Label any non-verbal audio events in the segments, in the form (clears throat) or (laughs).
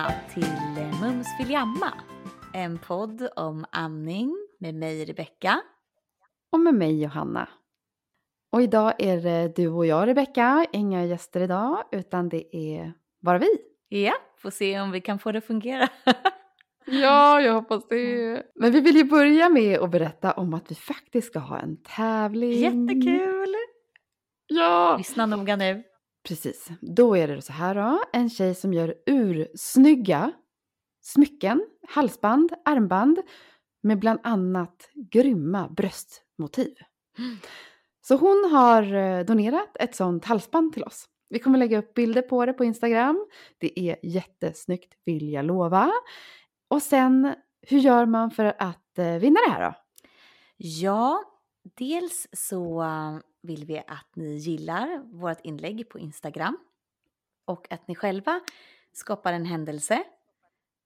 Välkomna till Mums vill jamma. En podd om amning med mig Rebecka. Och med mig Johanna. Och idag är det du och jag Rebecka, inga gäster idag utan det är bara vi. Ja, får se om vi kan få det att fungera. (laughs) Ja, jag hoppas det. Men vi vill ju börja med att berätta om att vi faktiskt ska ha en tävling. Jättekul! Ja! Lyssna noga nu. Precis. Då är det så här då. En tjej som gör ursnygga smycken, halsband, armband med bland annat grymma bröstmotiv. Så hon har eh, donerat ett sånt halsband till oss. Vi kommer lägga upp bilder på det på Instagram. Det är jättesnyggt vill jag lova. Och sen, hur gör man för att eh, vinna det här då? Ja, dels så vill vi att ni gillar vårt inlägg på Instagram och att ni själva skapar en händelse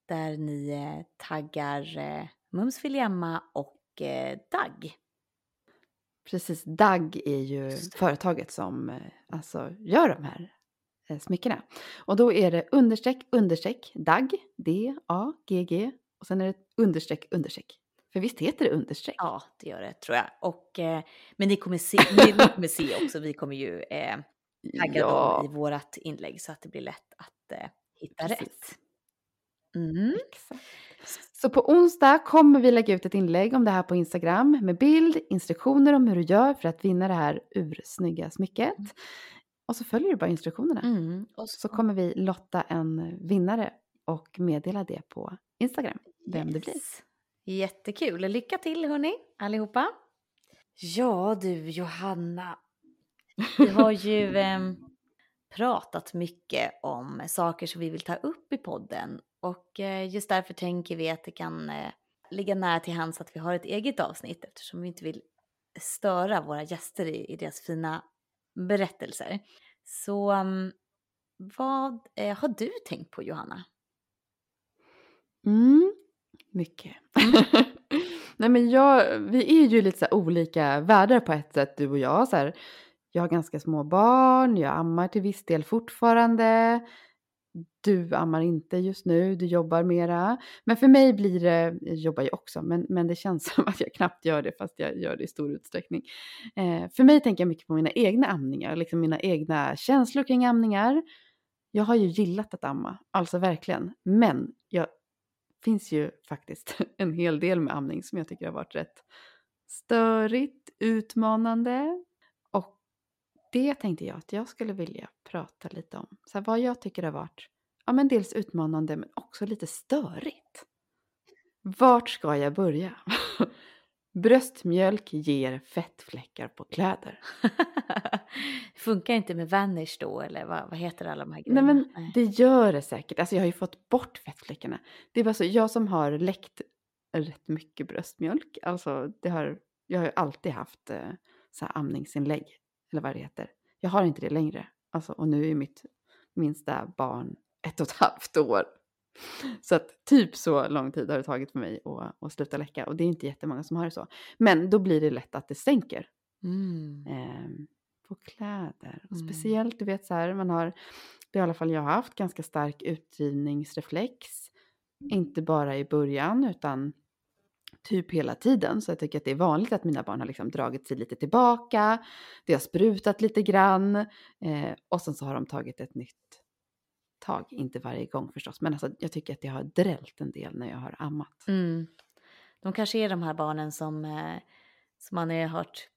där ni eh, taggar eh, Mums Filjamma och eh, Dag. Precis, DAG är ju företaget som alltså, gör de här smyckena. Och då är det understreck, understreck, DAG, D-A-G-G och sen är det understreck, understreck. För visst heter det understreck? Ja, det gör det tror jag. Och, eh, men ni kommer, se, ni kommer se också, vi kommer ju eh, tagga Ja. dem i vårt inlägg så att det blir lätt att eh, hitta Precis. rätt. Mm. Så på onsdag kommer vi lägga ut ett inlägg om det här på Instagram med bild, instruktioner om hur du gör för att vinna det här ursnygga smycket. Och så följer du bara instruktionerna. Mm. Och Så kommer vi lotta en vinnare och meddela det på Instagram, vem det blir. Jättekul. Lycka till hörni, allihopa. Ja du Johanna, vi har ju (laughs) ehm, pratat mycket om saker som vi vill ta upp i podden och eh, just därför tänker vi att det kan eh, ligga nära till hands att vi har ett eget avsnitt eftersom vi inte vill störa våra gäster i, i deras fina berättelser. Så ehm, vad eh, har du tänkt på Johanna? Mm, mycket. (laughs) Nej men jag, vi är ju lite så olika världar på ett sätt du och jag. Så här, jag har ganska små barn, jag ammar till viss del fortfarande. Du ammar inte just nu, du jobbar mera. Men för mig blir det, jag jobbar ju också, men, men det känns (laughs) som att jag knappt gör det fast jag gör det i stor utsträckning. Eh, för mig tänker jag mycket på mina egna amningar, liksom mina egna känslor kring amningar. Jag har ju gillat att amma, alltså verkligen. Men jag finns ju faktiskt (laughs) en hel del med amning som jag tycker har varit rätt störigt, utmanande. Och det tänkte jag att jag skulle vilja prata lite om. Så här, vad jag tycker har varit, ja men dels utmanande men också lite störigt. Vart ska jag börja? (laughs) Bröstmjölk ger fettfläckar på kläder. (laughs) Funkar inte med Vanish då eller vad, vad heter alla de här Nej grejerna? men det gör det säkert. Alltså jag har ju fått bort fettfläckarna. Det är bara så, jag som har läckt rätt mycket bröstmjölk. Alltså det har, jag har ju alltid haft eh, så här amningsinlägg. Eller vad det heter. Jag har inte det längre. Alltså, och nu är mitt minsta barn ett och ett halvt år. Så att typ så lång tid har det tagit för mig att, att sluta läcka. Och det är inte jättemånga som har det så. Men då blir det lätt att det stänker Mm. eh, på kläder. Och Mm. Speciellt, du vet så här, man har, det har i alla fall jag har haft, ganska stark utdrivningsreflex. Inte bara i början utan typ hela tiden. Så jag tycker att det är vanligt att mina barn har liksom dragit sig lite tillbaka. Det har sprutat lite grann. Eh, och sen så har de tagit ett nytt tag. Inte varje gång förstås. Men alltså, jag tycker att det har drällt en del när jag har ammat. Mm. De kanske är de här barnen som, eh, som man har hört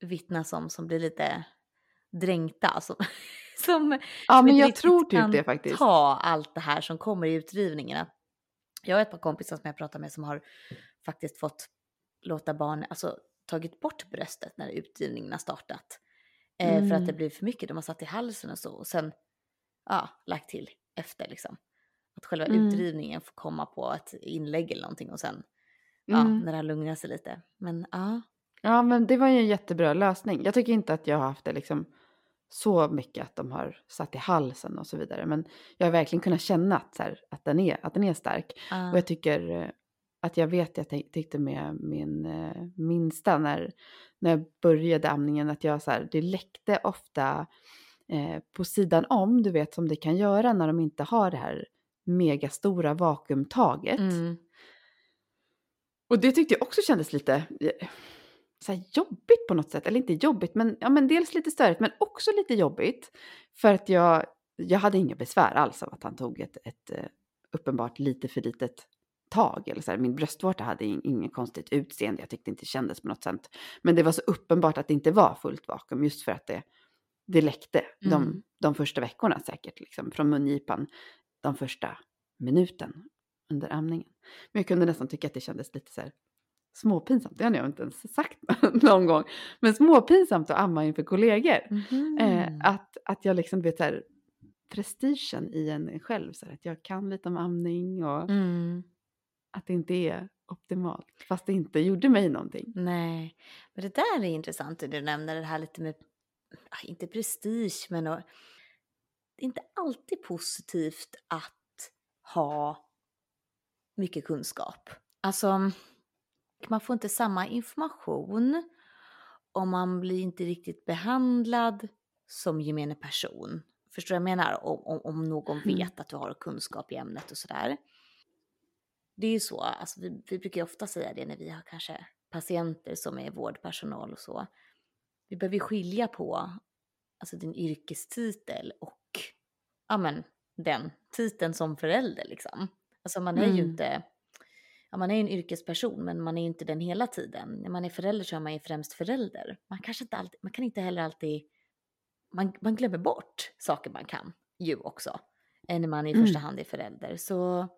vittnas om som blir lite dränkta. (laughs) Som, som, Ja men jag tror typ kan det faktiskt. ta allt det här som kommer i utdrivningarna. Jag har ett par kompisar som jag pratar med som har faktiskt fått låta barn, alltså tagit bort bröstet när utdrivningen har startat. Eh, För att det Mm. blir för mycket, de har satt i halsen och så. Och sen ja, lagt till efter liksom. Att själva Mm. utdrivningen får komma på ett inlägg eller någonting och sen ja, Mm. när det har lugnat sig lite. Men ja, Ja, men det var ju en jättebra lösning. Jag tycker inte att jag har haft det liksom så mycket att de har satt i halsen och så vidare. Men jag har verkligen kunnat känna att, här, att, den, är, att den är stark. ja. Och jag tycker eh, att jag vet, jag ty- tyckte med min eh, minsta när, när jag började amningen att jag så här, det läckte ofta eh, på sidan om, du vet som det kan göra när de inte har det här megastora vakuumtaget. Mm. Och det tyckte jag också kändes lite eh, så här jobbigt på något sätt. Eller inte jobbigt, men, ja, men dels lite störigt, men också lite jobbigt. För att jag, jag hade inga besvär alls av att han tog ett, ett eh, uppenbart lite för litet tag. Eller så här, min bröstvårta hade inget konstigt utseende, jag tyckte inte det kändes på något sätt. Men det var så uppenbart att det inte var fullt vakuum just för att det, det läckte Mm. de, de första veckorna säkert, liksom, från mungipan de första minuten under amningen. Men jag kunde nästan tycka att det kändes lite så här småpinsamt, det har jag inte ens sagt (laughs) någon gång, men småpinsamt att amma inför kollegor. Mhm. Eh, att, att jag liksom vet så här, prestigen i en själv, så här, att jag kan lite om amning och Mm. att det inte är optimalt, fast det inte gjorde mig någonting. Nej, men det där är intressant det du nämner det här lite med, inte prestige, men det är inte alltid positivt att ha mycket kunskap. Alltså, man får inte samma information och man blir inte riktigt behandlad som gemene person. Förstår du vad jag menar? Om, om, om någon Mm. vet att du har kunskap i ämnet och sådär. Det är ju så, alltså vi, vi brukar ju ofta säga det när vi har kanske patienter som är vårdpersonal och så. Vi behöver ju skilja på alltså din yrkestitel och ja, men, den titeln som förälder liksom. Alltså man är ju Mm. inte, ja, man är ju en yrkesperson men man är ju inte den hela tiden. När man är förälder så är man ju främst förälder. Man kanske inte alltid, man kan inte heller alltid, man, man glömmer bort saker man kan ju också. eh, När man i första Mm. hand är förälder. Så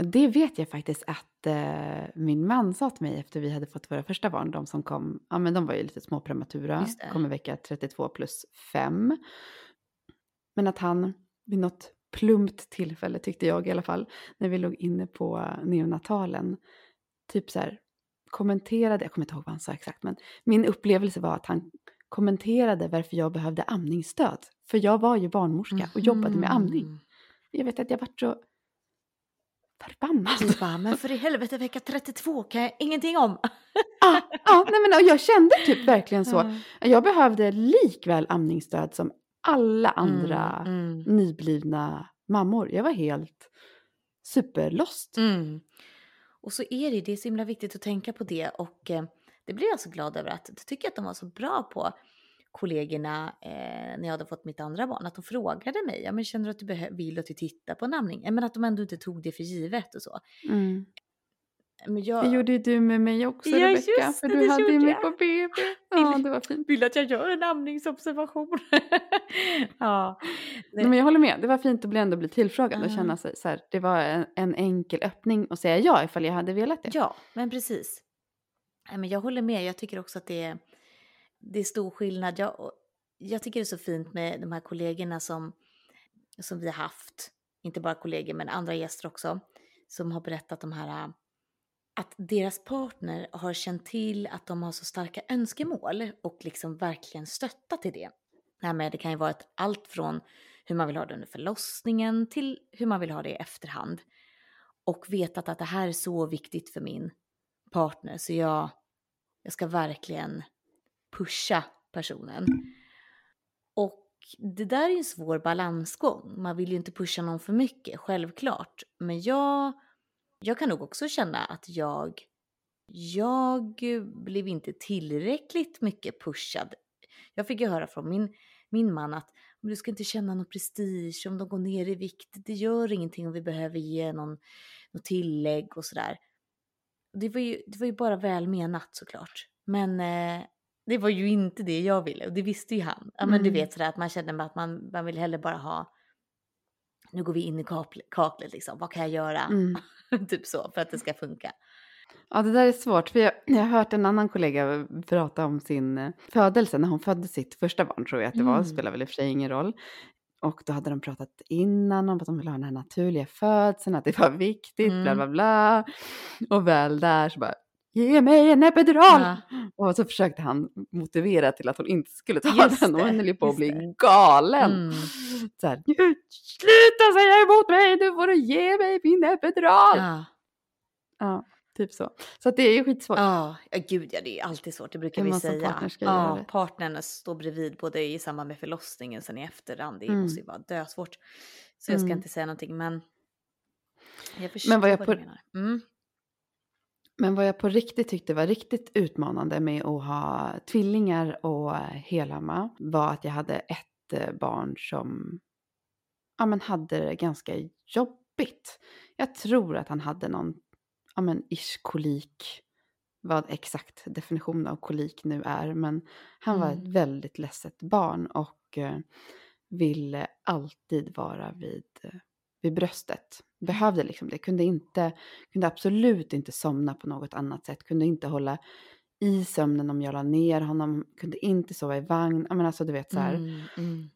Ja, det vet jag faktiskt att eh, min man sa till mig efter vi hade fått våra första barn, de som kom, ja men de var ju lite små prematura, kom i vecka 32 plus 5. Men att han vid något plumpt tillfälle, tyckte jag i alla fall, när vi låg inne på neonatalen, typ så här kommenterade, jag kommer inte ihåg vad han sa exakt, men min upplevelse var att han kommenterade varför jag behövde amningsstöd. För jag var ju barnmorska och jobbade med amning. Mhm. Jag vet att jag vart så förbannad. Du bara, men för i helvete vecka 32 kan jag ingenting om. Ja, ja nej men, och jag kände typ verkligen så. Mm. Jag behövde likväl amningsstöd som alla andra Mm, nyblivna mammor. Jag var helt superlost. mm. Och så är det, det är så himla viktigt att tänka på det och eh, det blir jag så glad över att, jag tycker att de var så bra på kollegorna eh, när jag hade fått mitt andra barn, att de frågade mig, ja men känner du att du vill att vi tittar på en amning? Ja, Men att de ändå inte tog det för givet och så. Mm. Men jag Det gjorde ju du med mig också Ja, Rebecka, just för du hade ju mig på BB. Ja, det var fint. vill att jag gör en amningsobservation. (laughs) ja. Nej, men jag håller med, det var fint att bli ändå bli tillfrågad och Ja. känna sig så här, det var en, en enkel öppning att säga ja ifall jag hade velat det. Ja, men precis. Nej, men jag håller med. Jag tycker också att det är, det är stor skillnad. Jag, jag tycker det är så fint med de här kollegorna som, som vi har haft. Inte bara kollegor, men andra gäster också. Som har berättat de här att deras partner har känt till att de har så starka önskemål och liksom verkligen stöttat i det. Nej, det kan ju vara ett, allt från hur man vill ha det under förlossningen till hur man vill ha det i efterhand. Och vetat att det här är så viktigt för min partner så jag, jag ska verkligen pusha personen. Och det där är ju en svår balansgång. Man vill ju inte pusha någon för mycket, självklart. Men jag, jag kan nog också känna att jag, jag blev inte tillräckligt mycket pushad. Jag fick ju höra från min, min man att du ska inte känna någon prestige om de går ner i vikt. Det gör ingenting om vi behöver ge någon, något tillägg och sådär. Det var, ju, det var ju bara väl menat såklart. Men eh, det var ju inte det jag ville och det visste ju han. Ja, men du Mm. vet sådär att man kände att man, man vill hellre bara ha, nu går vi in i kakl- kaklet liksom, vad kan jag göra? Mm. (laughs) typ så, för att det ska funka. Ja, det där är svårt. För jag, jag har hört en annan kollega prata om sin eh, födelse, när hon födde sitt första barn tror jag att det var, Mm. spelar väl i och för sig ingen roll. Och då hade de pratat innan om att de ville ha den här naturliga födseln, att det var viktigt, bla Mm. bla bla. Och väl där så bara, ge mig en epidural! Ja. Och så försökte han motivera till att hon inte skulle ta Just den och det, hon höll på att bli det. galen. Mm. Så här, "Nu, sluta säga emot mig, du får ge mig min epidural! Ja. Ja, Typ så. Så det är ju skitsvårt. Ja, ja, gud ja, det är alltid svårt, det brukar Hur vi säga. Ja, det. partnern står bredvid både i samband med förlossningen sen i efterhand. Det Mm. måste ju vara dösvårt. Så jag ska Mm. inte säga någonting, men jag förstår Men vad jag vad på, du menar. Mm. Men vad jag på riktigt tyckte var riktigt utmanande med att ha tvillingar och helamma var att jag hade ett eh, barn som ja, men hade det ganska jobbigt. Jag tror att han hade någon ja, men ish kolik. Vad exakt definitionen av kolik nu är. Men han var ett Mm. väldigt ledset barn och eh, ville alltid vara vid, eh, vid bröstet. Behövde liksom det. Kunde, inte, kunde absolut inte somna på något annat sätt. Kunde inte hålla i sömnen om jag la ner honom. Kunde inte sova i vagn. Men alltså du vet så här Mm, mm.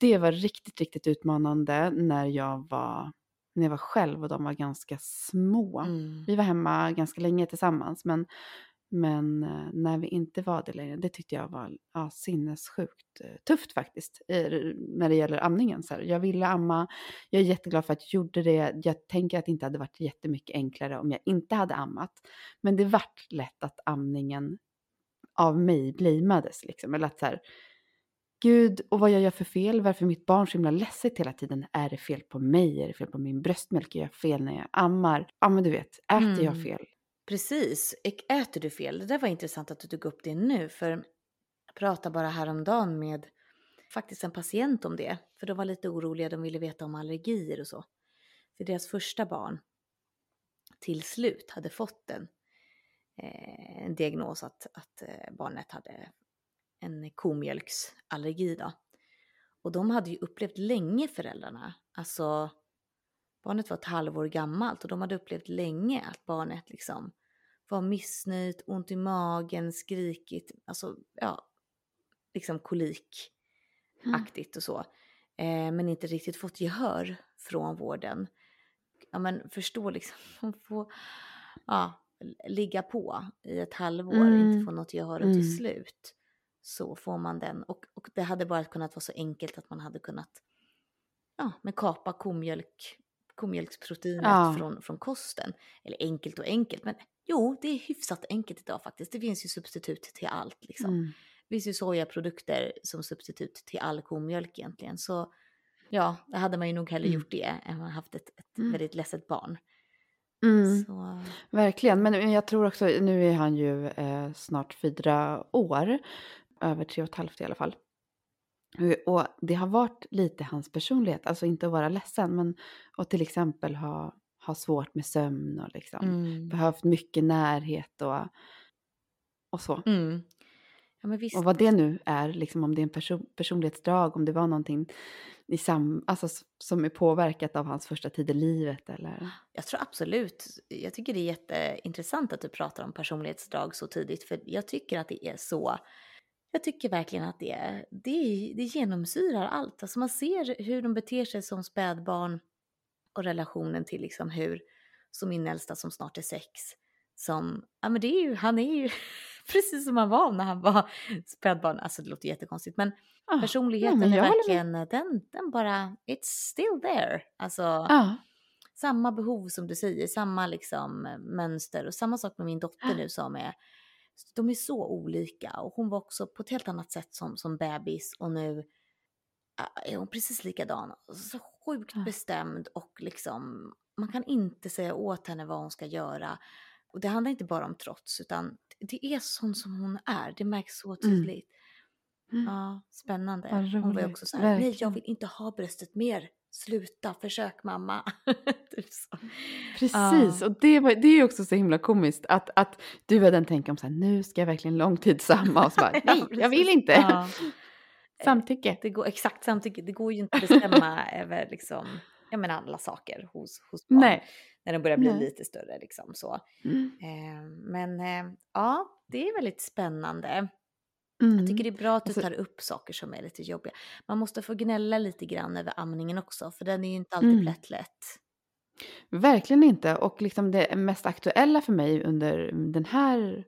det var riktigt, riktigt utmanande när jag var, när jag var själv och de var ganska små. Mm. Vi var hemma ganska länge tillsammans men, men eh, när vi inte var det längre, det tyckte jag var ja, sinnessjukt eh, tufft faktiskt när det gäller amningen. Så här. Jag ville amma, jag är jätteglad för att jag gjorde det. Jag tänker att det inte hade varit jättemycket enklare om jag inte hade ammat. Men det vart lätt att amningen av mig blameades liksom. Eller att så här, Gud, och vad jag gör för fel, varför mitt barn så himla ledset hela tiden. Är det fel på mig? Är det fel på min bröstmjölk? Gör jag fel när jag ammar? Ja men du vet, äter jag Mm. fel? Precis. Äter du fel? Det där var intressant att du tog upp det nu, för jag pratade bara häromdagen med faktiskt en patient om det, för de var lite oroliga, de ville veta om allergier och så. För deras första barn till slut hade fått en, eh, en diagnos att, att eh, barnet hade en komjölksallergi då. Och de hade ju upplevt länge föräldrarna, alltså barnet var ett halvår gammalt och de hade upplevt länge att barnet liksom var missnöjt, ont i magen, skrikit, alltså ja, liksom kolikaktigt och så. Eh, men inte riktigt fått gehör från vården. Ja men förstå liksom, (laughs) de får ja, ligga på i ett halvår, inte Mm. få något gehör och Mm. till slut så får man den. Och, och det hade bara kunnat vara så enkelt att man hade kunnat ja, men kapa komjölk, komjölksproteinet Ja. från, från kosten. Eller enkelt och enkelt, men jo, det är hyfsat enkelt idag faktiskt. Det finns ju substitut till allt liksom. Mm. Det finns ju sojaprodukter som substitut till all komjölk egentligen. Så ja, då hade man ju nog hellre Mm. gjort det än att haft ett, ett Mm. väldigt ledset barn. Mm. Verkligen, men men jag tror också, nu är han ju eh, snart fyra år, över tre och ett halvt i alla fall. Eh, Och det har varit lite hans personlighet, alltså inte att vara ledsen, men att till exempel ha, ha svårt med sömn och liksom mm. behövt mycket närhet och, och så. Mm. Ja. Och vad det nu är, liksom om det är en person, personlighetsdrag, om det var någonting i sam, alltså, som är påverkat av hans första tid i livet eller... Jag tror absolut, jag tycker det är jätteintressant att du pratar om personlighetsdrag så tidigt, för jag tycker att det är så, jag tycker verkligen att det, det, det genomsyrar allt. Alltså man ser hur de beter sig som spädbarn och relationen till liksom hur, som min äldsta som snart är sex, som, ja men det är ju, han är ju (laughs) precis som han var när han var spädbarn, alltså det låter jättekonstigt, men Ah, personligheten men är verkligen, den, den bara, it's still there. Alltså, Ja, samma behov som du säger, samma liksom eh, mönster och samma sak med min dotter nu som är, de är så olika och hon var också på ett helt annat sätt som, som bebis och nu är hon precis likadan. Så sjukt Ja. bestämd och liksom, man kan inte säga åt henne vad hon ska göra. Och det handlar inte bara om trots utan det är sån som hon är, det märks så tydligt. Mm. Ja, spännande. Hon var ju också så här, nej jag vill inte ha bröstet mer. Sluta, försök mamma. (laughs) typ. Precis, Ja. och det, var, det är ju också så himla komiskt att, att du hade en tänk om så här, nu ska jag verkligen långtidsamma och så bara, (laughs) Ja, nej, jag vill inte. Ja. (laughs) Samtycke. Det går exakt samtycke, det går ju inte att bestämma över liksom, jag menar alla saker hos, hos barn. Nej. När de börjar bli Nej. lite större liksom så. Mm. Eh, men eh, ja, det är väldigt spännande. Jag Mm. tycker det är bra att du Alltså- tar upp saker som är lite jobbiga. Man måste få gnälla lite grann över amningen också, för den är ju inte alltid Mm. plättlätt. Verkligen inte. Och liksom det mest aktuella för mig under den här...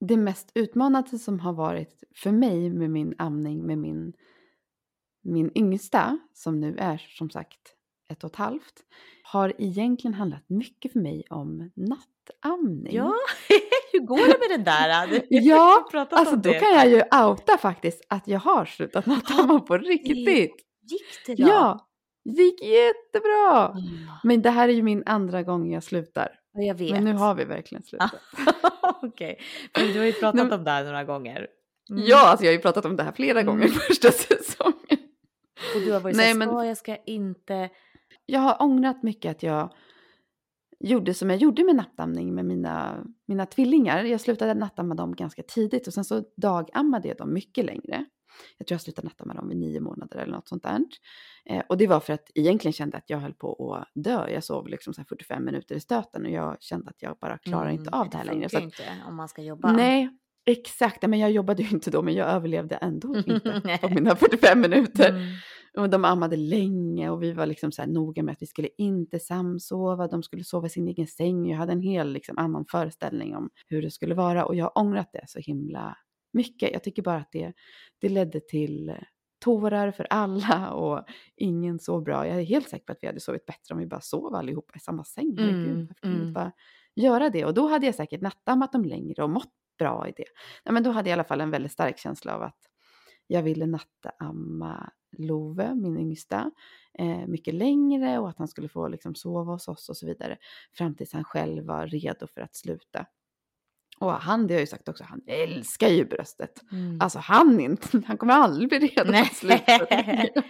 Det mest utmanande som har varit för mig med min amning med min, min yngsta, som nu är som sagt ett och ett halvt, har egentligen handlat mycket för mig om nattamning. Ja, hur går det med (laughs) det där? Ja, Alltså då det. kan jag ju outa faktiskt att jag har slutat (laughs) nattamma på riktigt. Gick det då? Ja, det gick jättebra. Mm. Men det här är ju min andra gång jag slutar. Ja, jag vet. Men nu har vi verkligen (laughs) slutat. Okej, men du har ju pratat om det här några gånger. Mm. Ja, alltså jag har ju pratat om det här flera gånger Mm. första säsongen. Och du har varit Nej, såhär, men- ska jag, ska inte? Jag har ångrat mycket att jag gjorde som jag gjorde med nattamning med mina, mina tvillingar. Jag slutade nattamma dem ganska tidigt och sen så dagammade jag dem mycket längre. Jag tror jag slutade nattamma dem vid nio månader eller något sånt där. Eh, och det var för att egentligen kände att jag höll på att dö. Jag sov liksom så här 45 minuter i stöten och jag kände att jag bara klarar inte av det här längre. Mm, funkar att, inte om man ska jobba. nej, exakt. Men jag jobbade ju inte då, men jag överlevde ändå (laughs) inte på mina 45 minuter. Mm. Och de ammade länge och vi var liksom så här noga med att vi skulle inte samsova. De skulle sova i sin egen säng. Jag hade en hel liksom annan föreställning om hur det skulle vara och jag har ångrat det så himla mycket. Jag tycker bara att det, det ledde till tårar för alla och ingen sov bra. Jag är helt säker på att vi hade sovit bättre om vi bara sov allihopa i samma säng. Mm, varför kunde vi mm. bara göra det? Och då hade jag säkert nattammat dem längre och mått bra i det. Nej, men då hade jag i alla fall en väldigt stark känsla av att jag ville nattamma Love, min yngsta, eh, mycket längre och att han skulle få liksom sova hos oss och så vidare. Fram tills han själv var redo för att sluta. Och han, det har jag ju sagt också, han älskar ju bröstet. Mm. Alltså han, inte, (laughs) han kommer aldrig bli redo Nej. att sluta. (laughs)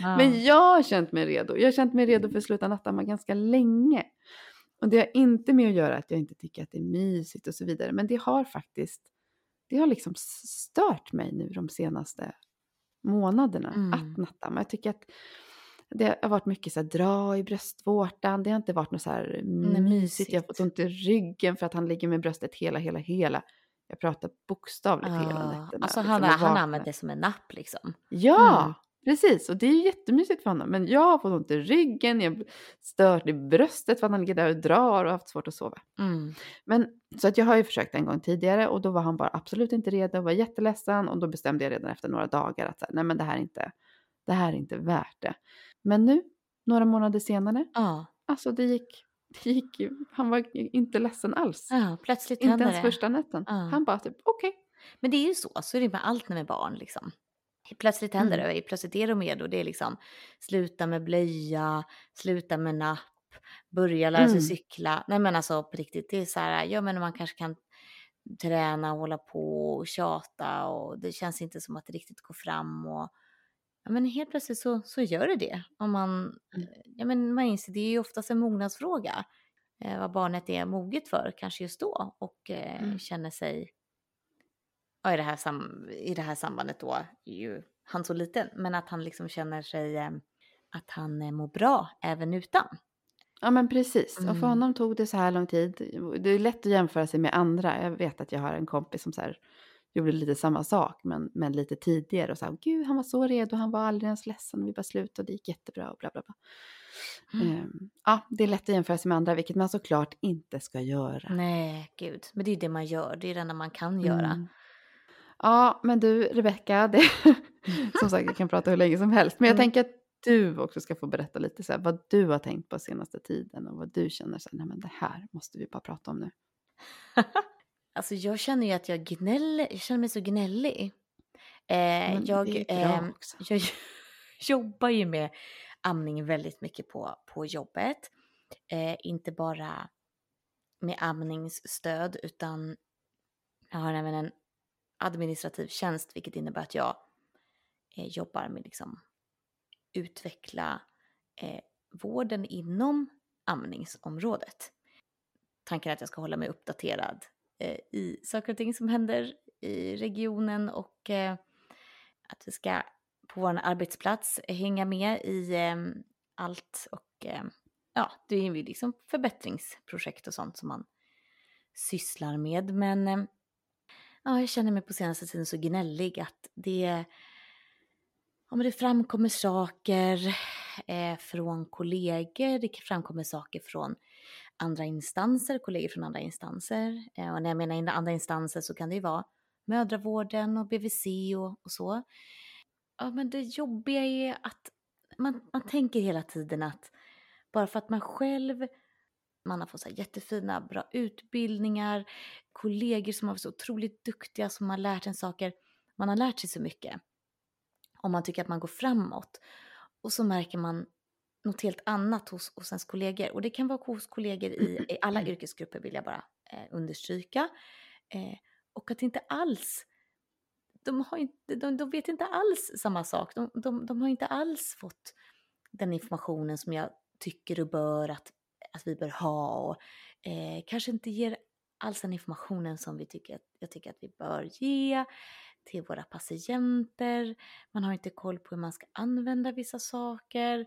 Ja. Men jag har känt mig redo. Jag har känt mig redo för att sluta nattamma ganska länge. Och det har inte med att göra att jag inte tycker att det är mysigt och så vidare. Men det har faktiskt, det har liksom stört mig nu de senaste månaderna Mm. att nattamma. Jag tycker att det har varit mycket så här, dra i bröstvårtan. Det har inte varit något så här mysigt. Jag har fått ont i ryggen för att han ligger med bröstet hela, hela, hela. Jag pratar bokstavligt hela Ja, nätterna. Alltså liksom, han, och han använder det som en napp liksom. Ja, Mm. Precis. Och det är ju jättemysigt för honom. Men jag har fått ont i ryggen, jag stört i bröstet för att han ligger där och drar och har haft svårt att sova. Mm. Men, så att jag har ju försökt en gång tidigare och då var han bara absolut inte redo och var jätteledsen. Och då bestämde jag redan efter några dagar att så här, nej men det här, är inte, det här är inte värt det. Men nu, några månader senare, Ja, alltså det gick, (laughs) det gick ju, han var inte ledsen alls. ja, plötsligt Inte ens det. första nätten. Ja. Han bara typ okej. Men det är ju så, så är det med allt med barn liksom. Plötsligt händer Mm. det, plötsligt är de redo. Det är liksom sluta med blöja, sluta med napp, börja lära sig Mm. cykla. Nej men alltså på riktigt, det är så här, ja men man kanske kan träna och hålla på och tjata och det känns inte som att det riktigt går fram och ja men helt plötsligt så, så gör det det. Om man, Mm. ja men man inser, det är ju oftast en mognadsfråga. Eh, vad barnet är moget för kanske just då och eh, Mm. känner sig ja, i, det här sam- i det här sambandet då ju han så liten, men att han liksom känner sig eh, att han eh, mår bra även utan. Ja men precis. Och Mm. för honom tog det så här lång tid. Det är lätt att jämföra sig med andra. Jag vet att jag har en kompis som så här, gjorde lite samma sak men, men lite tidigare och sa gud han var så redo, han var aldrig ens ledsen och vi bara slutade och det gick jättebra och bla bla bla. Mm. Ehm, ja, det är lätt att jämföra sig med andra vilket man såklart inte ska göra. Nej, gud. Men det är ju det man gör. Det är det enda man kan göra. Ja, men du Rebecka, det, (laughs) som sagt jag kan prata hur länge som helst. Men jag Mm. tänker att du också ska få berätta lite så här, vad du har tänkt på senaste tiden och vad du känner så här, nej men det här måste vi bara prata om nu. (laughs) Alltså jag känner ju att jag gnäller, jag känner mig så gnällig. Eh, jag, också. jag (laughs) jobbar ju med amning väldigt mycket på, på jobbet. Eh, inte bara med amningsstöd utan jag har även en administrativ tjänst vilket innebär att jag eh, jobbar med liksom utveckla eh, vården inom amningsområdet. Tanken är att jag ska hålla mig uppdaterad eh, i saker och ting som händer i regionen och eh, att vi ska på vår arbetsplats hänga med i eh, allt och eh, ja, det är ju liksom förbättringsprojekt och sånt som man sysslar med. Men eh, ja, jag känner mig på senaste tiden så gnällig att det, ja, men det framkommer saker eh, från kollegor, det framkommer saker från andra instanser, kollegor från andra instanser. Eh, och när jag menar andra instanser så kan det ju vara mödravården och BVC och, och så. Ja, men det jobbiga är att man, man tänker hela tiden att bara för att man själv man har fått så jättefina, bra utbildningar, kollegor som har varit så otroligt duktiga som har lärt en saker. Man har lärt sig så mycket. Och man tycker att man går framåt. Och så märker man något helt annat hos, hos ens kollegor. Och det kan vara hos kollegor i, i alla (clears throat) yrkesgrupper vill jag bara eh, understryka. Eh, och att inte alls, de, har inte, de, de vet inte alls samma sak. De, de, de har inte alls fått den informationen som jag tycker och bör att, att vi bör ha. Och eh, kanske inte ger alls den informationen som vi tycker, jag tycker att vi bör ge till våra patienter. Man har inte koll på hur man ska använda vissa saker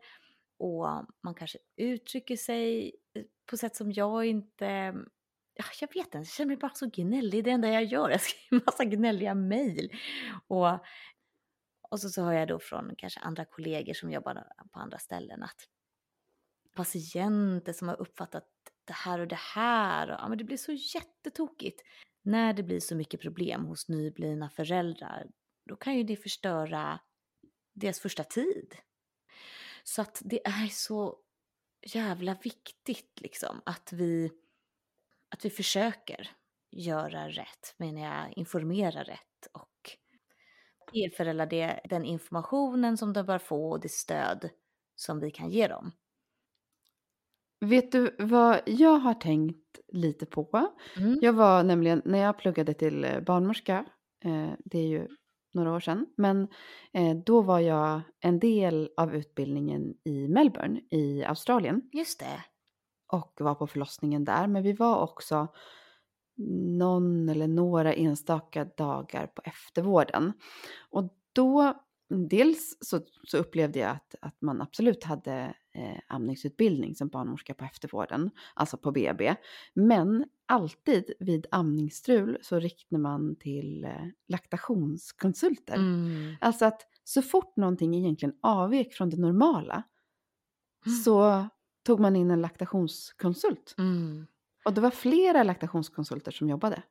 och man kanske uttrycker sig eh, på sätt som jag inte jag vet inte, jag känner mig bara så gnällig. Det enda jag gör, jag skriver massa gnälliga mejl. Och, och så, så hör jag då från kanske andra kollegor som jobbar på andra ställen att patienter som har uppfattat det här och det här. Ja, men det blir så jättetokigt. När det blir så mycket problem hos nyblivna föräldrar, då kan ju det förstöra deras första tid. Så att det är så jävla viktigt liksom att vi, att vi försöker göra rätt, menar jag, informera rätt och ge föräldrar det, den informationen som de bör få och det stöd som vi kan ge dem. Vet du vad jag har tänkt lite på? Mm. Jag var nämligen, när jag pluggade till eh, barnmorska, eh, det är ju några år sedan, men eh, då var jag en del av utbildningen i Melbourne i Australien. Just det. Och var på förlossningen där, men vi var också någon eller några enstaka dagar på eftervården. Och då, dels så, så upplevde jag att, att man absolut hade eh, amningsutbildning som barnmorska på eftervården, alltså på BB. Men alltid vid amningsstrul så riktar man till eh, laktationskonsulter. Mm. Alltså att så fort någonting egentligen avvek från det normala Mm. så tog man in en laktationskonsult. Mm. Och det var flera laktationskonsulter som jobbade.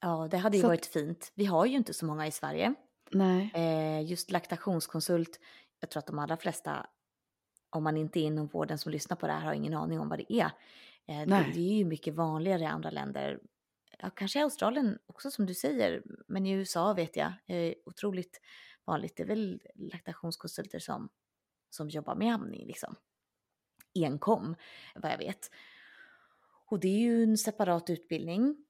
Ja, det hade ju Så varit fint. Vi har ju inte så många i Sverige. Nej. Eh, just laktationskonsult, jag tror att de allra flesta, om man inte är inom vården som lyssnar på det här, har ingen aning om vad det är. Eh, det, det är ju mycket vanligare i andra länder. Ja, kanske i Australien också som du säger, men i USA vet jag, eh, otroligt vanligt. Det är väl laktationskonsulter som, som jobbar med amning liksom. Enkom, vad jag vet. Och det är ju en separat utbildning.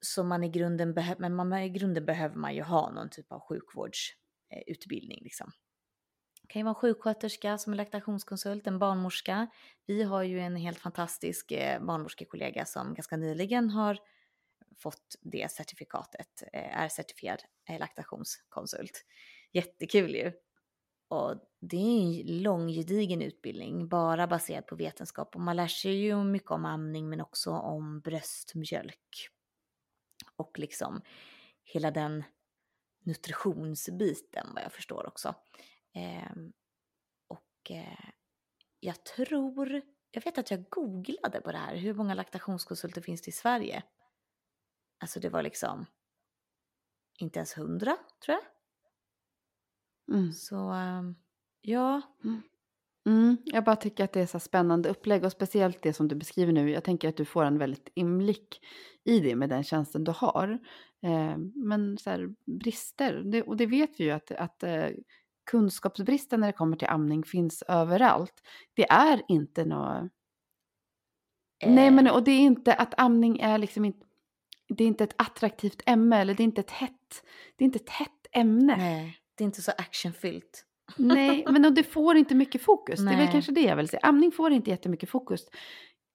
Så man i grunden, men man, i grunden behöver man ju ha någon typ av sjukvårdsutbildning. Liksom. Det kan ju vara en sjuksköterska som är laktationskonsult, en barnmorska. Vi har ju en helt fantastisk eh, barnmorskekollega som ganska nyligen har fått det certifikatet, eh, är certifierad eh, laktationskonsult. Jättekul ju. Och det är en lång gedigen utbildning, bara baserad på vetenskap. Och man lär sig ju mycket om amning men också om bröstmjölk. Och liksom hela den nutritionsbiten vad jag förstår också. Ehm, och eh, jag tror, jag vet att jag googlade på det här, hur många laktationskonsulter finns det i Sverige? Alltså det var liksom inte ens hundra tror jag. Mm. Så ehm, ja, Mm, jag bara tycker att det är så spännande upplägg och speciellt det som du beskriver nu. Jag tänker att du får en väldigt inblick i det med den tjänsten du har. Eh, men så här, brister, det, och det vet vi ju att, att eh, kunskapsbristen när det kommer till amning finns överallt. Det är inte något... Nej, eh, men och det är inte att amning är liksom inte... Det är inte ett attraktivt ämne eller det är inte ett hett, det är inte ett hett ämne. nej, det är inte så actionfyllt. Nej, (laughs) men det får inte mycket fokus. Det är väl Nej. kanske det jag vill säga. Amning får inte jättemycket fokus.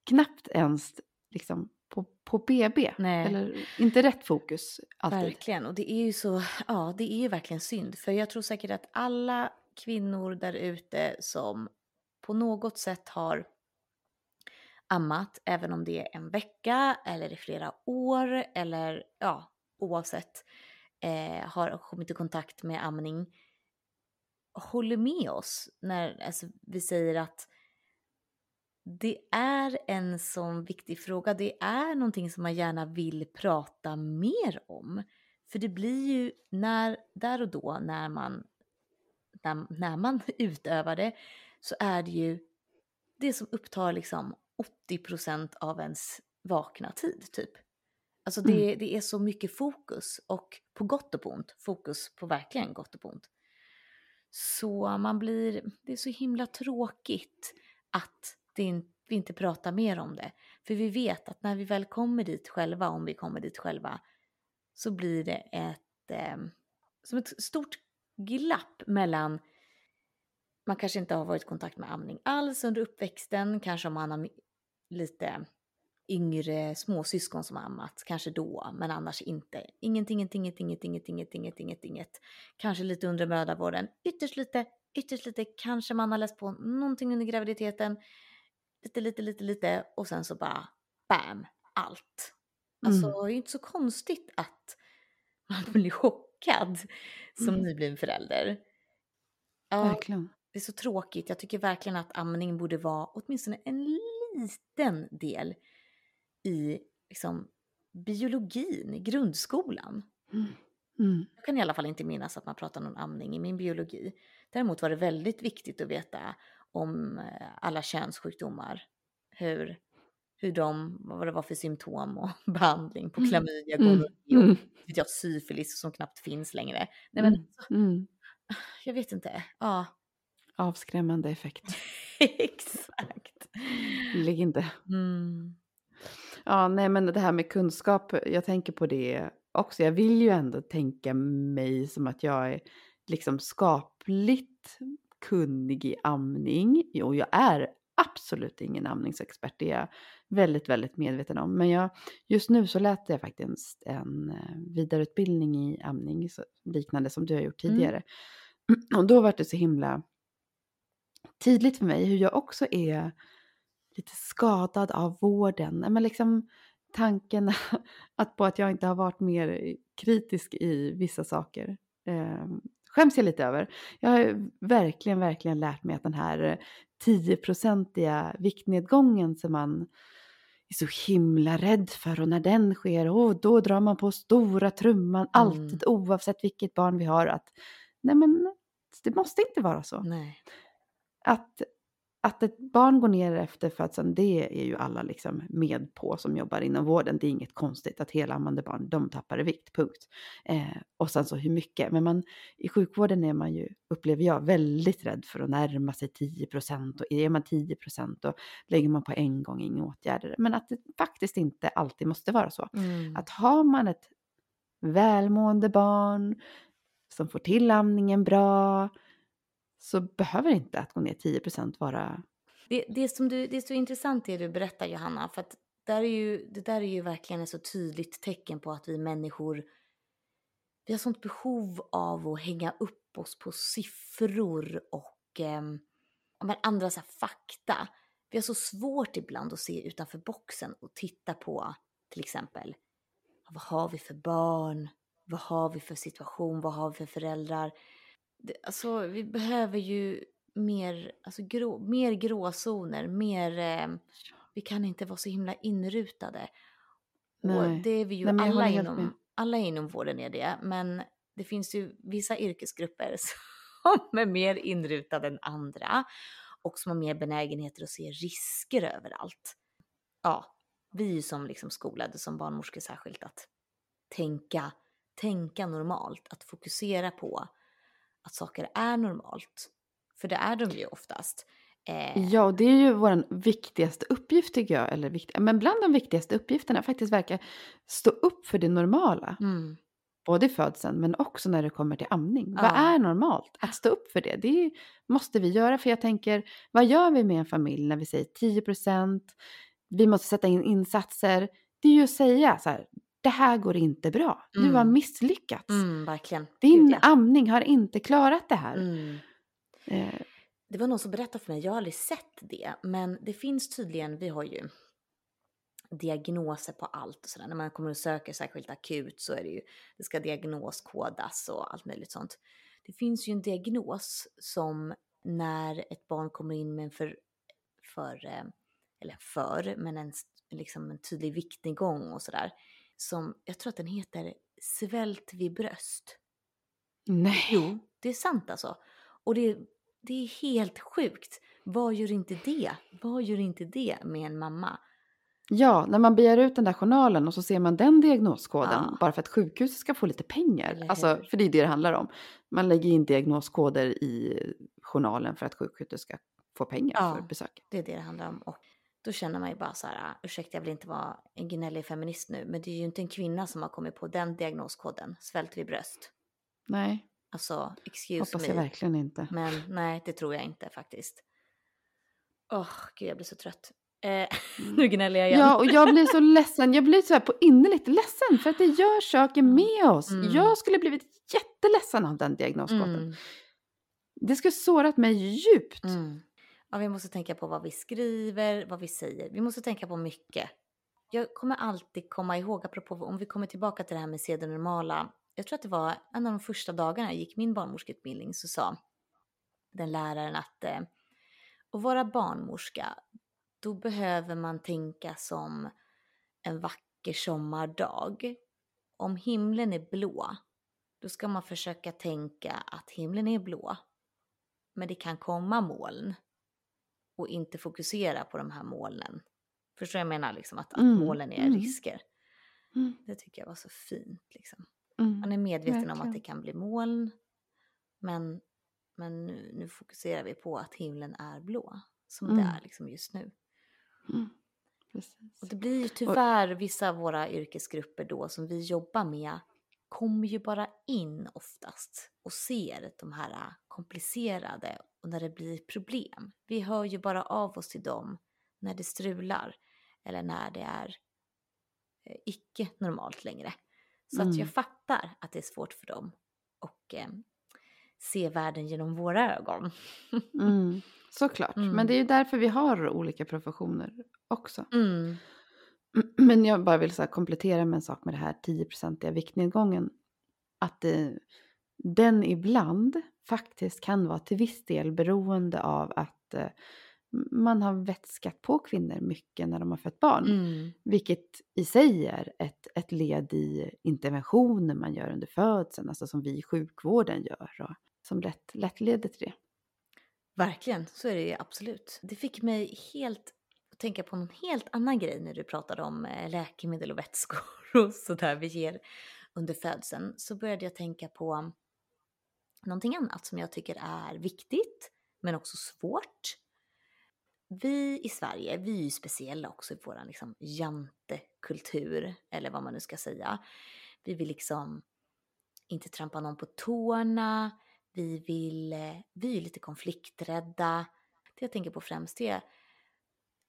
Knappt ens liksom, på, på BB. Nej. Eller inte rätt fokus alltid. Verkligen, och det är ju så, ja det är ju verkligen synd. För jag tror säkert att alla kvinnor där ute som på något sätt har ammat, även om det är en vecka eller i flera år eller ja, oavsett, eh, har kommit i kontakt med amning, håller med oss när alltså, vi säger att det är en sån viktig fråga. Det är någonting som man gärna vill prata mer om. För det blir ju när, där och då när man, när, när man (laughs) utövar det så är det ju det som upptar liksom 80% av ens vakna tid typ. Alltså det, Mm. det är så mycket fokus och på gott och på ont. Fokus på verkligen gott och på ont. Så man blir, det är så himla tråkigt att att in, vi inte pratar mer om det. För vi vet att när vi väl kommer dit själva, om vi kommer dit själva, så blir det ett, eh, som ett stort glapp mellan man kanske inte har varit i kontakt med amning alls under uppväxten, kanske om man har lite yngre småsyskon som har ammat, kanske då, men annars inte. Ingenting, ingenting, ingenting, ingenting, ingenting, ingenting, inget. Kanske lite under mödravården, ytterst lite, ytterst lite, kanske man har läst på någonting under graviditeten, lite, lite, lite, lite och sen så bara bam, allt. Alltså Mm. det är ju inte så konstigt att (laughs) man blir chockad som Mm. nybliven förälder. Ja, Verkligen. det är så tråkigt. Jag tycker verkligen att amning borde vara åtminstone en liten del i liksom, biologin i grundskolan. Mm. Mm. Jag kan i alla fall inte minnas att man pratar om amning i min biologi. Däremot var det väldigt viktigt att veta om eh, alla könssjukdomar. Hur, hur de, vad det var för symptom och (laughs) behandling på Mm. klamydia, Mm. gonorré och Mm. jag, syfilis som knappt finns längre. Nej men Mm. Mm. (sighs) jag vet inte. Ja, Avskrämmande effekt. (laughs) exakt. Ligg inte. Mm. Ja, nej men det här med kunskap, jag tänker på det också. Jag vill ju ändå tänka mig som att jag är liksom skapligt kunnig i amning. Och jag är absolut ingen amningsexpert, det är jag väldigt, väldigt medveten om. Men jag, just nu så läste jag faktiskt en eh, vidareutbildning i amning, liknande som du har gjort Mm. tidigare. Och då var det så himla tydligt för mig hur jag också är lite skadad av vården. Men liksom tanken (laughs) att på att jag inte har varit mer kritisk i vissa saker eh, skäms jag lite över. Jag har verkligen, verkligen lärt mig att den här 10-procentiga viktnedgången som man är så himla rädd för och när den sker, oh, då drar man på stora trumman alltid oavsett vilket barn vi har. Att, nej men det måste inte vara så. Nej. Att, att ett barn går ner efter födseln, det är ju alla liksom med på som jobbar inom vården. Det är inget konstigt att helammande barn, de tappar i vikt, punkt. Eh, och sen så hur mycket. Men man, i sjukvården är man ju, upplever jag, väldigt rädd för att närma sig 10 procent. Och är man 10 procent då lägger man på en gång inga åtgärder. Men att det faktiskt inte alltid måste vara så. Mm. Att har man ett välmående barn som får till amningen bra så behöver inte att gå ner 10% vara... Det, det, som du, det är så intressant det du berättar Johanna, för att där är ju, det där är ju verkligen ett så tydligt tecken på att vi människor, vi har sånt behov av att hänga upp oss på siffror och eh, andra så här, fakta. Vi har så svårt ibland att se utanför boxen och titta på till exempel, vad har vi för barn? Vad har vi för situation? Vad har vi för föräldrar? Det, alltså, vi behöver ju mer, alltså, grå, mer gråzoner, mer... Eh, vi kan inte vara så himla inrutade. Nej. Och det är vi ju Nej, alla inom, alla inom vården är det. Men det finns ju vissa yrkesgrupper (laughs) som är mer inrutade än andra. Och som har mer benägenheter att se risker överallt. Ja, vi som liksom skolade som barnmorskor särskilt att tänka, tänka normalt. Att fokusera på att saker är normalt. För det är de ju oftast. Eh, Ja, och det är ju vår viktigaste uppgift tycker jag. Eller vikt... Men bland de viktigaste uppgifterna faktiskt verkar stå upp för det normala. mm, Både i födseln men också när det kommer till amning. Vad Ja. är normalt? Att stå upp för det, det måste vi göra. För jag tänker, vad gör vi med en familj när vi säger 10% Vi måste sätta in insatser. Det är ju att säga så här, det här går inte bra. Du har Mm. misslyckats. mm. Din Gud, ja. amning har inte klarat det här. Mm. Eh, Det var någon som berättade för mig, jag har aldrig sett det, men det finns tydligen, vi har ju diagnoser på allt och sådär. När man kommer och söker särskilt akut så är det ju, det ska diagnoskodas och allt möjligt sånt. Det finns ju en diagnos som när ett barn kommer in med en för, för eh, eller för, men en, liksom en tydlig viktnedgång och sådär. Som, jag tror att den heter svält vid bröst. nej. Jo, det är sant alltså. Och det, det är helt sjukt. Vad gör inte det? Vad gör inte det med en mamma? Ja, när man begär ut den där journalen och så ser man den diagnoskoden Ja. bara för att sjukhuset ska få lite pengar. Alltså, för det är det det handlar om. Man lägger in diagnoskoder i journalen för att sjukhuset ska få pengar Ja. för besöket. Det är det det handlar om. Och då känner man ju bara så här, ursäkta jag vill inte vara en gnällig feminist nu, men det är ju inte en kvinna som har kommit på den diagnoskoden, svält vid bröst. Nej, Alltså, excuse hoppas me. jag verkligen inte. Men nej, det tror jag inte faktiskt. Åh, gud jag blir så trött. Eh, (laughs) nu gnäller jag igen. Ja, och jag blir så (laughs) ledsen. Jag blir så här på innerligt ledsen för att det gör saker med oss. Mm. Jag skulle blivit jätteledsen av den diagnoskoden. Mm, Det skulle sårat mig djupt. mm. Ja, vi måste tänka på vad vi skriver, vad vi säger. Vi måste tänka på mycket. Jag kommer alltid komma ihåg, apropå om vi kommer tillbaka till det här med se det normala. Jag tror att det var en av de första dagarna jag gick min barnmorskeutbildning så sa den läraren att eh, att vara barnmorska, då behöver man tänka som en vacker sommardag. Om himlen är blå, då ska man försöka tänka att himlen är blå. Men det kan komma moln. Och inte fokusera på de här molnen. Förstår jag menar? Liksom att, att Mm, molnen är mm. risker. Mm, Det tycker jag var så fint. Liksom. mm. Man är medveten om verkligen. att det kan bli moln. Men, men nu, nu fokuserar vi på att himlen är blå. Som det Mm. är liksom just nu. Mm. Och det blir ju tyvärr vissa av våra yrkesgrupper då som vi jobbar med kommer ju bara in oftast och ser de här komplicerade och när det blir problem. Vi hör ju bara av oss till dem när det strular eller när det är eh, icke normalt längre. Så att Mm. jag fattar att det är svårt för dem och eh, se världen genom våra ögon. Mm, (laughs) såklart. Mm. Men det är ju därför vi har olika professioner också. Mm. (clears throat) Men jag bara vill så komplettera med en sak med det här 10-procentiga viktnedgången. Att eh, den ibland faktiskt kan vara till viss del beroende av att eh, man har vätskat på kvinnor mycket när de har fött barn. Mm. Vilket i sig är ett, ett led i interventioner man gör under födseln, alltså som vi i sjukvården gör och som lätt, lätt leder till det. Verkligen, så är det absolut. Det fick mig helt att tänka på någon helt annan grej när du pratade om eh, läkemedel och vätskor (laughs) och sådär vi ger under födseln. Så började jag tänka på någonting annat som jag tycker är viktigt men också svårt. Vi i Sverige, vi är ju speciella också i vår liksom jantekultur, eller vad man nu ska säga. Vi vill liksom inte trampa någon på tårna, vi vill, eh, vi är lite konflikträdda. Det jag tänker på främst är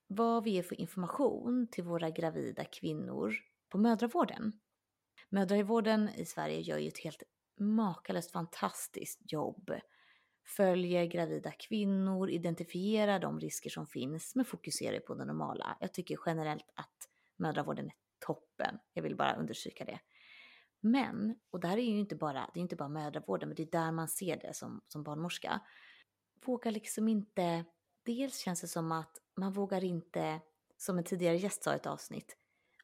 vad vi ger för information till våra gravida kvinnor på mödravården. Mödravården i Sverige gör ju ett helt makalöst fantastiskt jobb. Följer gravida kvinnor, identifierar de risker som finns men fokuserar på det normala. Jag tycker generellt att mödravården är toppen. Jag vill bara understryka det. Men, och det här är ju inte bara, det är inte bara mödravården, men det är där man ser det som, som barnmorska. Vågar liksom inte, dels känns det som att man vågar inte, som en tidigare gäst sa i ett avsnitt,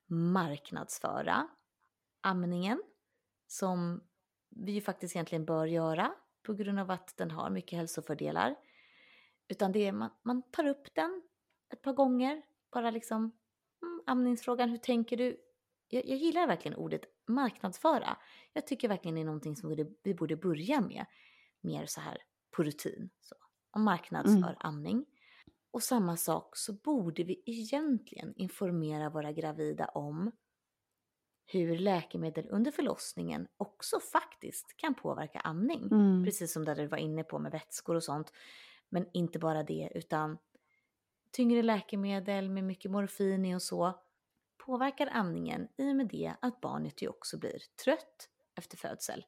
marknadsföra amningen som vi ju faktiskt egentligen bör göra på grund av att den har mycket hälsofördelar. Utan det är, man, man tar upp den ett par gånger, bara liksom mm, amningsfrågan, hur tänker du? Jag, jag gillar verkligen ordet marknadsföra. Jag tycker verkligen det är någonting som vi borde, börja med, mer så här på rutin. Så. Om marknadsför Mm. amning. Och samma sak så borde vi egentligen informera våra gravida om hur läkemedel under förlossningen också faktiskt kan påverka amning. Mm. Precis som där du var inne på med vätskor och sånt. Men inte bara det utan tyngre läkemedel med mycket morfin i och så påverkar amningen i och med det att barnet ju också blir trött efter födsel.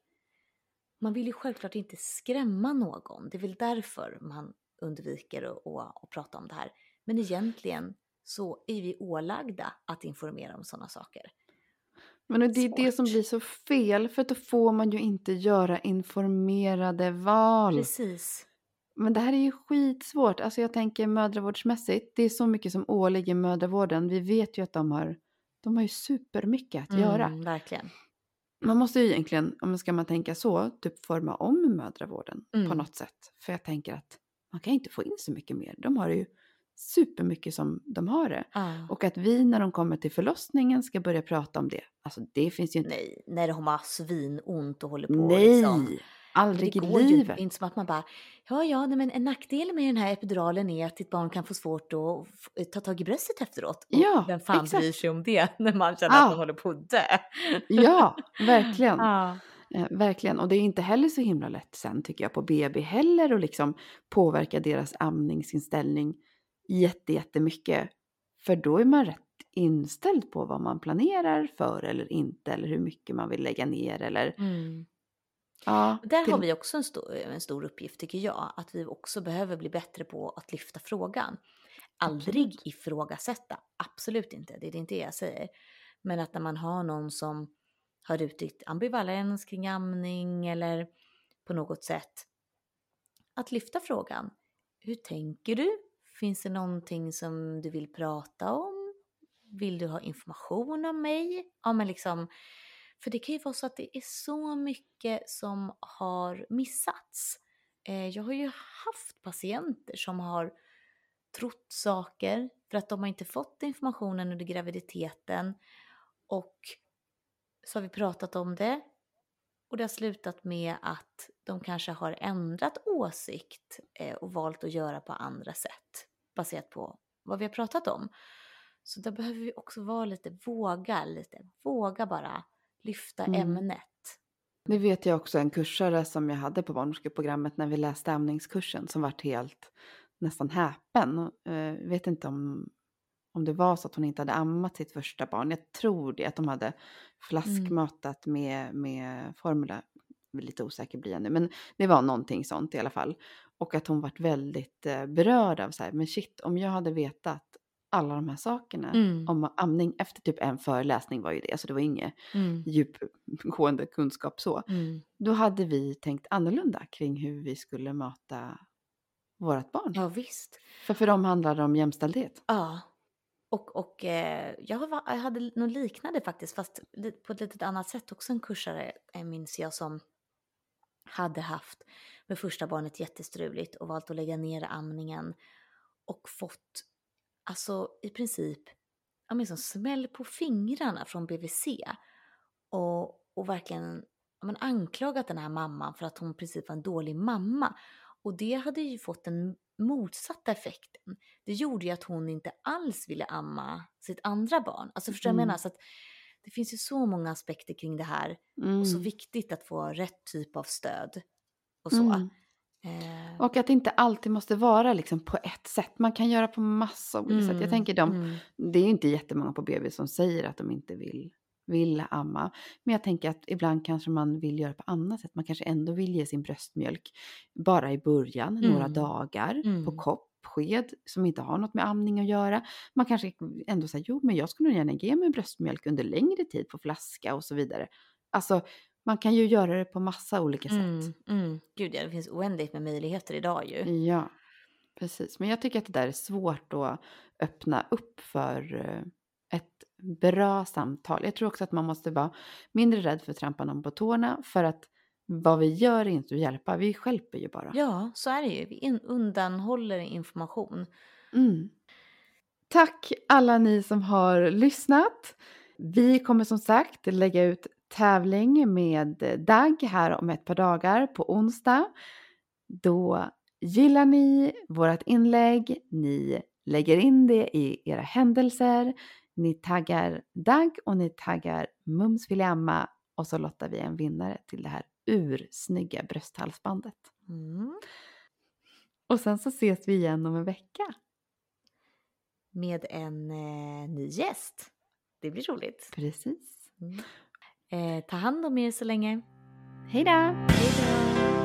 Man vill ju självklart inte skrämma någon. Det är väl därför man undviker att prata om det här. Men egentligen så är vi ålagda att informera om sådana saker. Men det är det som Svårt. blir så fel, för då får man ju inte göra informerade val. Precis. Men det här är ju skitsvårt. Alltså jag tänker mödravårdsmässigt, det är så mycket som åligger mödravården. Vi vet ju att de har, de har ju supermycket att göra. Mm, verkligen. Man måste ju egentligen, om man ska man tänka så, typ forma om mödravården på Mm. något sätt. För jag tänker att man kan inte få in så mycket mer. De har ju supermycket som de har det. Ja. Och att vi när de kommer till förlossningen ska börja prata om det. Alltså det finns ju inte. Nej, när de har svinont och håller på Nej, liksom. Aldrig det i går ju livet. Är inte som att man bara, ja ja, nej, men en nackdel med den här epiduralen är att ditt barn kan få svårt att f- ta tag i bröstet efteråt. Och Ja, vem fan exakt. bryr sig om det (laughs) när man känner Ja. att man håller på att dö? (laughs) Ja, verkligen. Ja. Eh, verkligen. Och det är inte heller så himla lätt sen tycker jag på BB heller att liksom påverka deras amningsinställning jätte, jättemycket. För då är man rätt inställd på vad man planerar för eller inte eller hur mycket man vill lägga ner eller Mm. ja. Där till- har vi också en stor, en stor uppgift tycker jag, att vi också behöver bli bättre på att lyfta frågan. Aldrig Absolut. ifrågasätta, absolut inte, det är inte det jag säger. Men att när man har någon som har uttryckt ambivalens kring amning eller på något sätt att lyfta frågan. Hur tänker du? Finns det någonting som du vill prata om? Vill du ha information om mig? Ja, men liksom, för det kan ju vara så att det är så mycket som har missats. Eh, jag har ju haft patienter som har trott saker för att de har inte fått informationen under graviditeten och så har vi pratat om det och det har slutat med att de kanske har ändrat åsikt eh, och valt att göra på andra sätt baserat på vad vi har pratat om. Så där behöver vi också vara lite, våga lite, våga bara lyfta Mm. ämnet. Det vet jag också en kursare som jag hade på barnmorskeprogrammet när vi läste amningskursen som vart helt nästan häpen. Och, eh, vet inte om, om det var så att hon inte hade ammat sitt första barn. Jag tror det, att de hade flaskmatat med, med formula. Lite osäker blir jag nu, men det var någonting sånt i alla fall. Och att hon vart väldigt eh, berörd av så här, men shit, om jag hade vetat alla de här sakerna Mm. om amning efter typ en föreläsning var ju det, så det var inget Mm. djupgående kunskap så. Mm. Då hade vi tänkt annorlunda kring hur vi skulle mata vårt barn. Ja visst. För för dem handlar det om jämställdhet. Ja. Och, och eh, jag, var, jag hade något liknande faktiskt, fast på ett litet annat sätt också en kursare, eh, minns jag, som hade haft med första barnet jättestruligt och valt att lägga ner amningen och fått, alltså i princip, ja men som smäll på fingrarna från BVC och, och verkligen ja, men anklagat den här mamman för att hon i princip var en dålig mamma. Och det hade ju fått en motsatta effekten. Det gjorde ju att hon inte alls ville amma sitt andra barn. Alltså förstår du vad jag Mm. menar? Så att det finns ju så många aspekter kring det här Mm. och så viktigt att få rätt typ av stöd och så. Mm. Eh, Och att det inte alltid måste vara liksom på ett sätt. Man kan göra på massa olika sätt. Jag mm, tänker de, mm, det är ju inte jättemånga på BB som säger att de inte vill, vill amma. Men jag tänker att ibland kanske man vill göra på annat sätt. Man kanske ändå vill ge sin bröstmjölk bara i början, några Mm. dagar på Mm. kopp, sked som inte har något med amning att göra. Man kanske ändå säger, jo men jag skulle nog gärna ge mig bröstmjölk under längre tid på flaska och så vidare. Alltså man kan ju göra det på massa olika mm, sätt. mm. Gud ja, det finns oändligt med möjligheter idag ju. Ja, precis. Men jag tycker att det där är svårt att öppna upp för eh, ett bra samtal. Jag tror också att man måste vara mindre rädd för att trampa någon på tårna för att vad vi gör är inte att hjälpa, vi stjälper ju bara. Ja, så är det ju. Vi undanhåller information. Mm. Tack alla ni som har lyssnat. Vi kommer som sagt lägga ut tävling med Dag här om ett par dagar på onsdag. Då gillar ni vårt inlägg, ni lägger in det i era händelser, ni taggar Dag och ni taggar Mums vill amma och så lottar vi en vinnare till det här ursnygga brösthalsbandet. Mm. Och sen så ses vi igen om en vecka. Med en eh, ny gäst. Det blir roligt. Precis. Mm. Eh, ta hand om er så länge. Hej då!